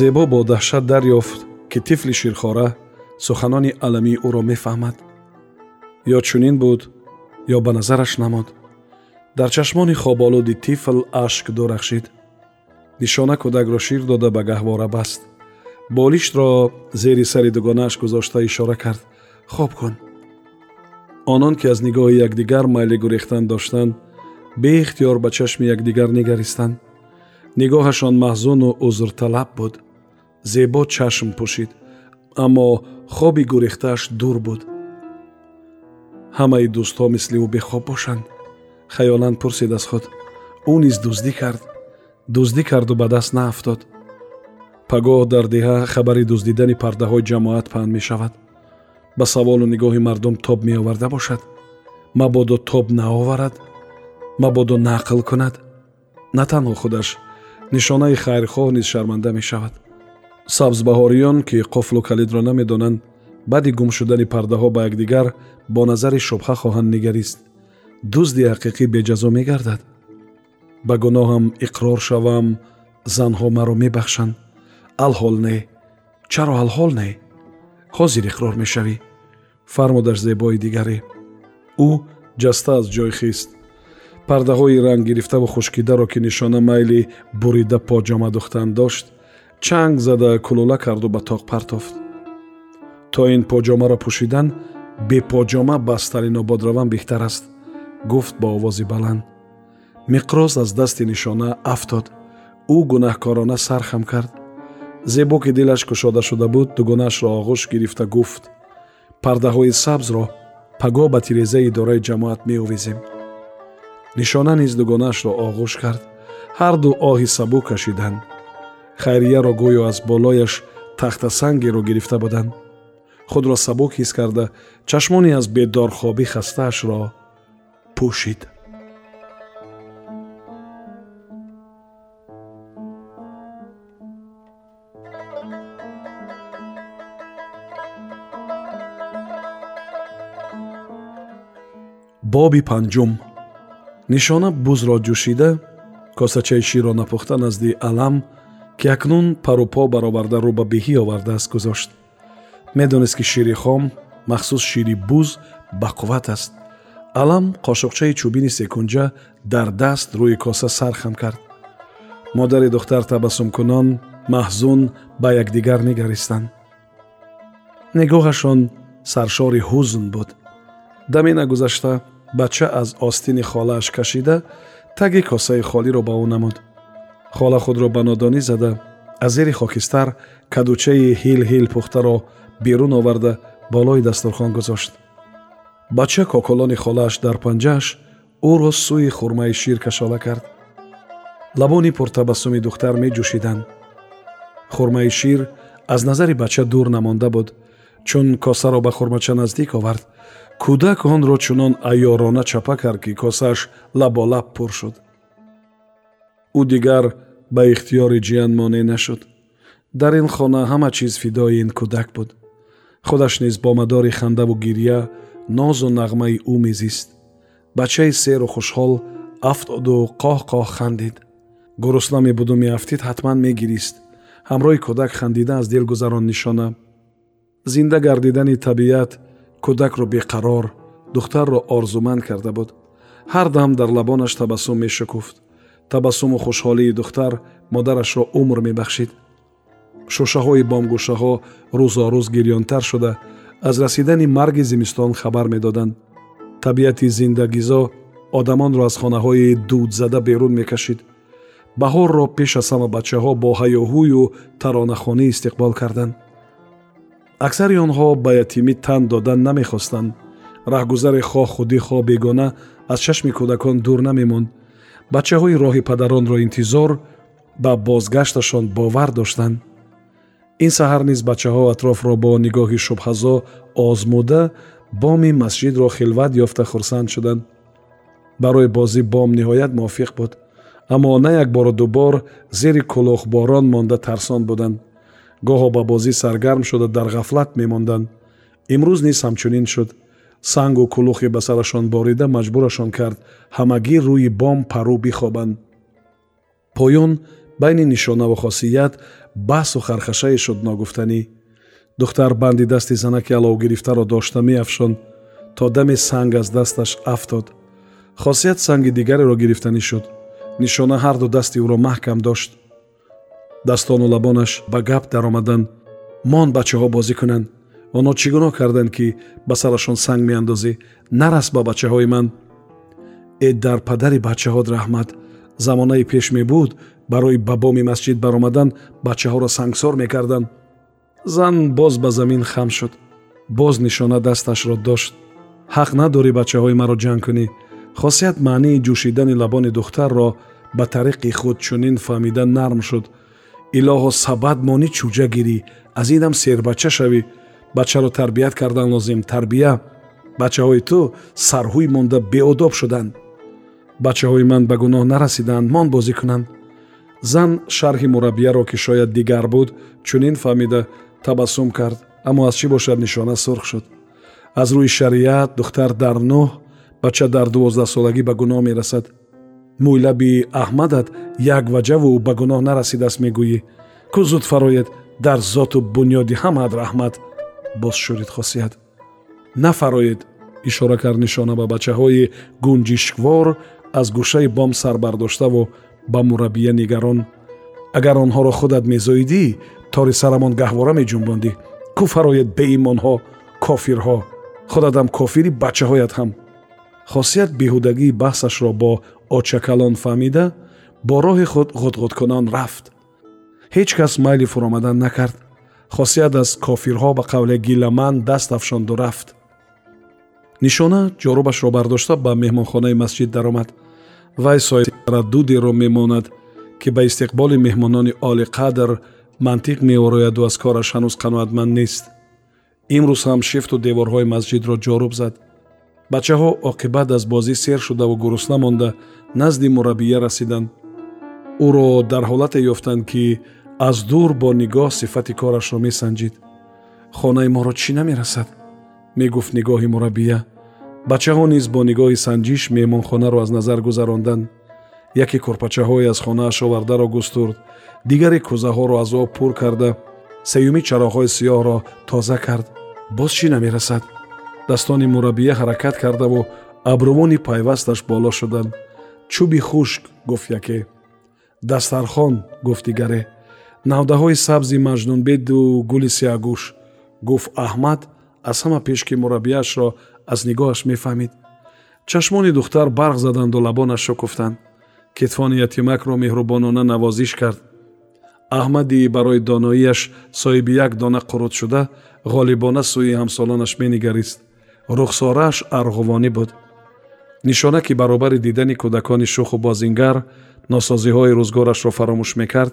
зебо бо даҳшат дарёфт ки тифли ширхора суханони аламии ӯро мефаҳмад ё чунин буд ё ба назараш намуд дар чашмони хоболуди тифл ашк дурахшид нишона кӯдакро шир дода ба гаҳвора баст болиштро зери сари дугонааш гузошта ишора кард хоб кун онон ки аз нигоҳи якдигар майли гурехтан доштанд беихтиёр ба чашми якдигар нигаристанд нигоҳашон маҳзуну узрталаб буд зебо чашм пӯшид аммо хоби гурехтааш дур буд. Ҳамаи дӯстҳо мисли ӯ бехоб бошанд. Хаёлан пурсид аз худ. Ӯ низ дуздӣ кард. Дуздӣ карду ба даст наафтод пагоҳ дар деҳа хабари дуздидани пардаҳои ҷамоат паҳн мешавад. Ба саволу нигоҳи мардум тоб меоварда бошад. Мабодо тоб наоварад. Мабодо нақл кунад. На танҳо худаш нишонаи хайрхоҳ низ шарманда мешавад сабзбаҳориён ки қофлу калидро намедонанд баъди гум шудани пардаҳо ба якдигар бо назари шубҳа хоҳанд нигарист. Дузди ҳақиқӣ беҷазо мегардад. Ба гуноҳам иқрор шавам занҳо маро мебахшанд. Алҳол не чаро алҳол не? Ҳозир иқрор мешавӣ. Фармудаш зебои дигаре. Ӯ ҷаста аз ҷой хист. Пардаҳои ранг гирифтаву хушкидаро ки нишона майли бурида поҷома духтан дошт чанг зада кулула карду ба тоқ партофт. То ин поҷомаро пӯшидан бепоҷома бастарин ободраван беҳтар аст гуфт бо овози баланд. Миқрос аз дасти нишона афтод. Ӯ гунаҳкорона сар хам кард. Зебо ки дилаш кушода шуда буд дугонаашро оғӯш гирифта гуфт. Пардаҳои сабзро пагоҳ ба тирезаи идораи ҷамоат меовизем нишона низ дугонаашро оғӯш кард. Ҳарду оҳи сабук кашиданд хайрияро гӯё аз болояш тахтасангеро гирифта буданд худро сабук ҳис карда чашмони аз бедорхобӣ хастаашро пӯшид боби панҷум нишона бузро ҷӯшида косачаи ширро напухта назди алам ки акнун парупо бароварда рӯ ба беҳӣ овардааст гузошт. Медонист ки шири хом махсус шири буз бақувват аст. Алам қошуқчаи чӯбини секунҷа дар даст рӯи коса сархам кард. Модари духтар табассумкунон маҳзун ба якдигар нигаристанд. Нигоҳашон саршори ҳузн буд. Даме нагузашта бача аз остини холааш кашида таги косаи холиро ба ӯ намуд хола худро ба нодонӣ зада. Аз зери хокистар кадучаи ҳил ҳил пухтаро берун оварда болои дастурхон гузошт. Бача коколони холааш дар панҷааш ӯро сӯи хурмаи шир кашола кард. Лабони пуртабассуми духтар меҷӯшиданд хурмаи шир аз назари бача дур намонда буд чун косаро ба хурмача наздик овард. Кӯдак онро чунон айёрона чапа кард ки косааш лаболаб пур шуд ӯ дигар ба ихтиёри ҷиян монеъ нашуд. Дар ин хона ҳама чиз фидои ин кӯдак буд. Худаш низ бо мадори хандаву гирья нозу нағмаи ӯ мезист. Бачаи серу хушҳол афтоду қоҳ қоҳ хандид. Гурусна мебуду меафтид ҳатман мегирист. Ҳамроҳи кӯдак хандида аз дил гузарон нишона. Зинда гардидани табиат кӯдакро беқарор духтарро орзуманд карда буд. Ҳар дам дар лабонаш табассум мешукуфт табассуму хушҳолии духтар модарашро умр мебахшид. Шӯшаҳои бомгӯшаҳо рӯзорӯз гирёнтар шуда аз расидани марги зимистон хабар медоданд. Табиати зиндагизо одамонро аз хонаҳои дудзада берун мекашид. Баҳорро пеш аз ҳама бачаҳо бо ҳаёҳӯю таронахонӣ истиқбол карданд. Аксари онҳо ба ятимӣ тан додан намехостанд. Раҳгузаре хоҳ худӣ хоҳ бегона аз чашми кӯдакон дур намемонд бачаҳои роҳи падаронро интизор ба бозгашташон бовар доштанд. Ин саҳар низ бачаҳо атрофро бо нигоҳи шубҳазо озмуда боми масҷидро хилват ёфта хурсанд шуданд. Барои бозӣ бом ниҳоят мувофиқ буд. Аммо на як бору дубор зери кӯлохборон монда тарсон буданд. Гоҳо ба бозӣ саргарм шуда дар ғафлат мемонданд. Имрӯз низ ҳамчунин шуд сангу кулухе ба сарашон борида маҷбурашон кард. ҳамагӣ рӯи бом парӯ бихобанд. Поён байни нишонаву хосият баҳсу хархашае шуд ногуфтанӣ. Духтар банди дасти занаки аловгирифтаро дошта меафшонд то даме санг аз дасташ афтод. Хосият санги дигареро гирифтанӣ шуд. Нишона ҳарду дасти ӯро маҳкам дошт. Дастону лабонаш ба гап даромаданд мон бачаҳо бозӣ кунанд онҳо чӣ гуноҳ карданд ки ба сарашон санг меандозӣ? Нарас ба бачаҳои ман. Э дар падари бачаҳот раҳмат. Замонаи пеш мебуд барои ба боми масҷид баромадан бачаҳоро сангсор мекарданд. Зан боз ба замин хам шуд. Боз нишона дасташро дошт. Ҳақ надорӣ бачаҳои маро ҷанг кунӣ. Хосият маънии ҷӯшидани лабони духтарро ба тариқи худ чунин фаҳмида нарм шуд. Илоҳо сабад монӣ чӯҷа гирӣ. Аз инам сербача шавӣ бачаро тарбият кардан лозим. Тарбия бачаҳои ту сарҳуй монда беодоб шуданд бачаҳои ман ба гуноҳ нарасиданд мон бозӣ кунанд зан шарҳи мураббияро ки шояд дигар буд чунин фаҳмида табассум кард аммо аз чӣ бошад нишона сурх шуд? Аз рӯи шариат духтар дар нӯҳ бача дар дувоздаҳсолагӣ ба гуноҳ мерасад. Мӯйлаби аҳмадат як ваҷаву ба гуноҳ нарасидааст мегӯӣ. Кӯ зуд фароед дар зоту бунёди ҳамаат раҳмат боз шурид хосият нафароед ишора кард нишона ба бачаҳои гунҷишквор аз гӯшаи бом сар бардоштаву ба мураббия нигарон агар онҳоро худат мезоидӣ тори сарамон гаҳвора меҷунбондӣ кӯ фароед беимонҳо кофирҳо худатам кофири бачаҳоят ҳам хосият беҳудагии баҳсашро бо очакалон фаҳмида бо роҳи худ ғудғудкунон рафт ҳеҷ кас майли фуромадан накард хосият аз кофирҳо ба қавле гиламан даст афшонду рафт. Нишона ҷорубашро бардошта ба меҳмонхонаи масҷид даромад. Вай сои тараддудеро мемонад ки ба истиқболи меҳмонони оли қадр мантиқ меорояду аз кораш ҳанӯз қаноатманд нест. Имрӯз ҳам шифту деворҳои масҷидро ҷоруб зад. Бачаҳо оқибат аз бозӣ сер шудаву гурусна монда назди мураббия расиданд. Ӯро дар ҳолате ёфтанд ки аз дур бо нигоҳ сифати корашро месанҷид. Хонаи моро чӣ намерасад? Мегуфт нигоҳи мураббия. Бачаҳо низ бо нигоҳи санҷиш меҳмонхонаро аз назар гузаронданд яке курпачаҳое аз хонааш овардаро густурд. Дигаре кӯзаҳоро аз об пур карда. Сеюми чароғҳои сиёҳро тоза кард. Боз чӣ намерасад? Дастони мураббия ҳаракат кардаву абрувони пайвасташ боло шуданд чӯби хушк гуфт яке. Дастархон гуфт дигаре навдаҳои сабзи маҷнунбеду гули сиягӯш. Гуфт аҳмад аз ҳама пеш ки мураббияшро аз нигоҳаш мефаҳмид. Чашмони духтар барқ заданду лабонаш шукуфтанд китфони ятимакро меҳрубонона навозиш кард. Аҳмади барои доноияш соҳиби як дона қурут шуда ғолибона сӯи ҳамсолонаш менигарист. Рухсорааш арғувонӣ буд. Нишона ки баробари дидани кӯдакони шуху бозингар носозиҳои рӯзгорашро фаромӯш мекард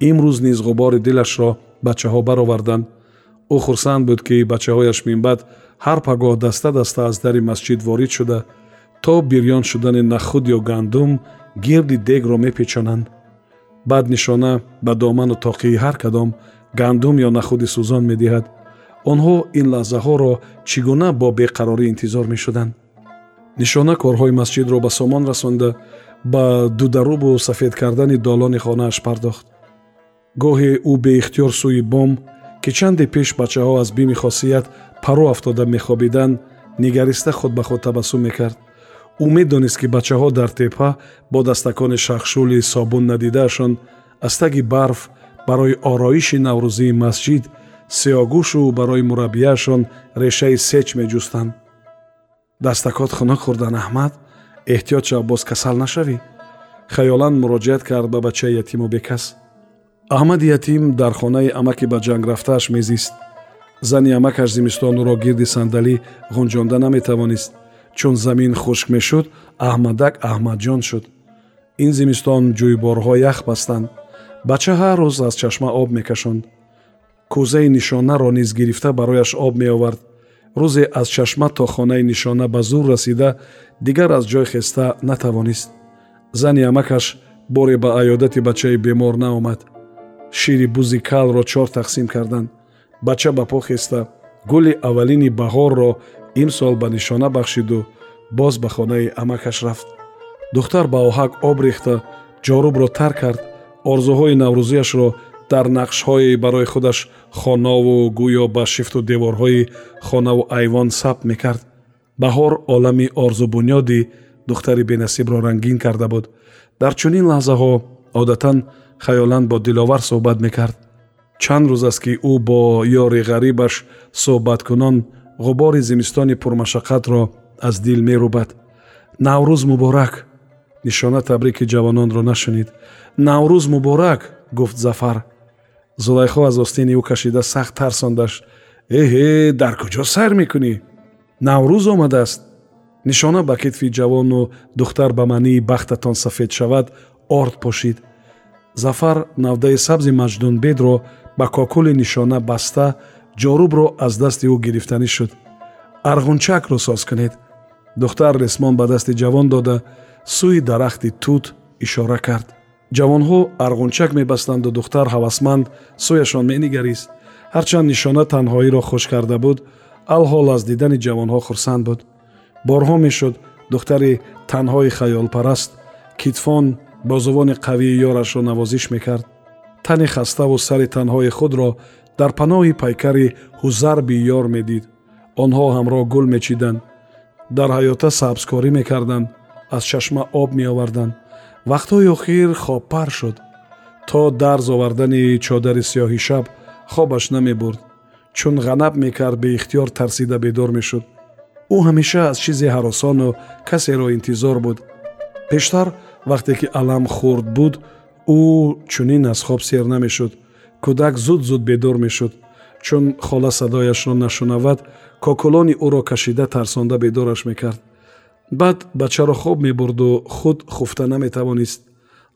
имрӯз низ ғубори дилашро бачаҳо бароварданд. Ӯ хурсанд буд ки бачаҳояш минбаъд ҳар пагоҳ даста даста аз дари масҷид ворид шуда то бирён шудани нахуд ё гандум гирди дегро мепечонанд. Баъд нишона ба доману тоқии ҳар кадом гандум ё нахуди сӯзон медиҳад. Онҳо ин лаҳзаҳоро чӣ гуна бо беқарорӣ интизор мешуданд. Нишона корҳои масҷидро ба сомон расонда ба дударубу сафед кардани долони хонааш пардохт гоҳе ӯ беихтиёр сӯи бом ки чанде пеш бачаҳо аз бими хосият паро афтода мехобиданд нигариста худ ба худ табассум мекард. Ӯ медонист ки бачаҳо дар теппа бо дастакони шахшули собун надидаашон аз таги барф барои ороиши наврӯзии масҷид сиёгӯшу барои мураббияашон решаи сеч меҷустанд. Дастакот хунук хӯрдан аҳмад эҳтиёт шав боз касал нашавӣ. Хаёлан муроҷиат кард ба бачаи ятиму бекас аҳмади ятим дар хонаи амаки ба ҷанг рафтааш мезист. Зани амакаш зимистон ӯро гирди сандалӣ ғунҷонда наметавонист. Чун замин хушк мешуд аҳмадак аҳмадҷон шуд. Ин зимистон ҷӯйборҳо ях бастанд. Бача ҳар рӯз аз чашма об мекашонд. Кӯзаи нишонаро низ гирифта барояш об меовард. Рӯзе аз чашма то хонаи нишона ба зур расида дигар аз ҷой хеста натавонист. Зани амакаш боре ба аёдати бачаи бемор наомад шири бузи калро чор тақсим карданд. Бача ба по хеста гули аввалини баҳорро имсол ба нишона бахшиду боз ба хонаи амакаш рафт. Духтар ба оҳак об рехта ҷорубро тар кард. Орзуҳои наврӯзиашро дар нақшҳое барои худаш хонаву гӯё ба шифту деворҳои хонаву айвон сабт мекард. Баҳор олами орзубунёди духтари бенасибро рангин карда буд. Дар чунин лаҳзаҳо одатан хаёлан бо диловар суҳбат мекард. Чанд рӯз аст ки ӯ бо ёри ғарибаш суҳбаткунон ғубори зимистони пурмашаққатро аз дил мерӯбад. Наврӯз муборак нишона табрики ҷавононро нашунид. Наврӯз муборак гуфт зафар. Зулайхо аз остини ӯ кашида сахт тарсондаш. Эҳе дар куҷо сайр мекунӣ? Наврӯз омадааст! Нишона ба китфи ҷавону духтар ба маънии бахтатон сафед шавад орд пошид зафар навдаи сабзи маҷдунбедро ба кокули нишона баста ҷорубро аз дасти ӯ гирифтанӣ шуд. Арғунчакро соз кунед. Духтар ресмон ба дасти ҷавон дода сӯи дарахти тут ишора кард. Ҷавонҳо арғунчак мебастанду духтар ҳавасманд сӯяшон менигарист ҳарчанд нишона танҳоиро хуш карда буд алҳол аз дидани ҷавонҳо хурсанд буд. Борҳо мешуд духтари танҳои хаёлпараст китфон бо зубони қавии ёрашро навозиш мекард тани хаставу сари танҳои худро дар паноҳи пайкари ҳузарби ёр медид онҳо ҳамроҳ гул мечиданд дар ҳаёта сабзкорӣ мекарданд аз чашма об меоварданд вақтҳои охир хобпар шуд то дарз овардани чодари сиёҳи шаб хобаш намебурд чун ғанаб мекард беихтиёр тарсида бедор мешуд ӯ ҳамеша аз чизе ҳаросону касеро интизор буд пештар вақте ки алам хурд буд ӯ чунин аз хоб сер намешуд кӯдак зуд зуд бедор мешуд. Чун хола садояшро нашунавад кокулони ӯро кашида тарсонда бедораш мекард. Баъд бачаро хоб мебурду худ хуфта наметавонист.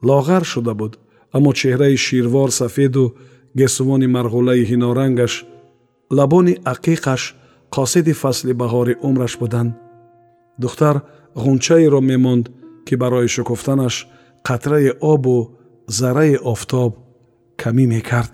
Лоғар шуда буд аммо чеҳраи ширвор сафеду гесувони марғулаи ҳинорангаш лабони ақиқаш қосиди фасли баҳори умраш буданд. Духтар ғунчаеро мемонд ки барои шукуфтанаш қатраи обу зарраи офтоб камӣ мекард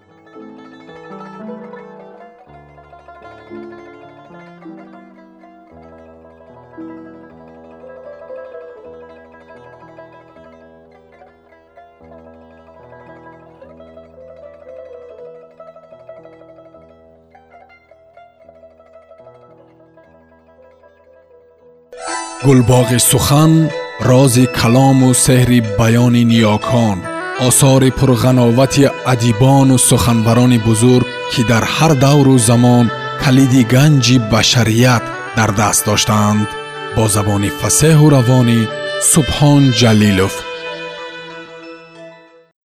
гулбоғи сухан рози калому сеҳри баёни ниёкон осори пурғановати адибону суханбарони бузург ки дар ҳар давру замон калиди ганҷи башарият дар даст доштаанд бо забони фасеҳу равонӣ субҳон ҷалилов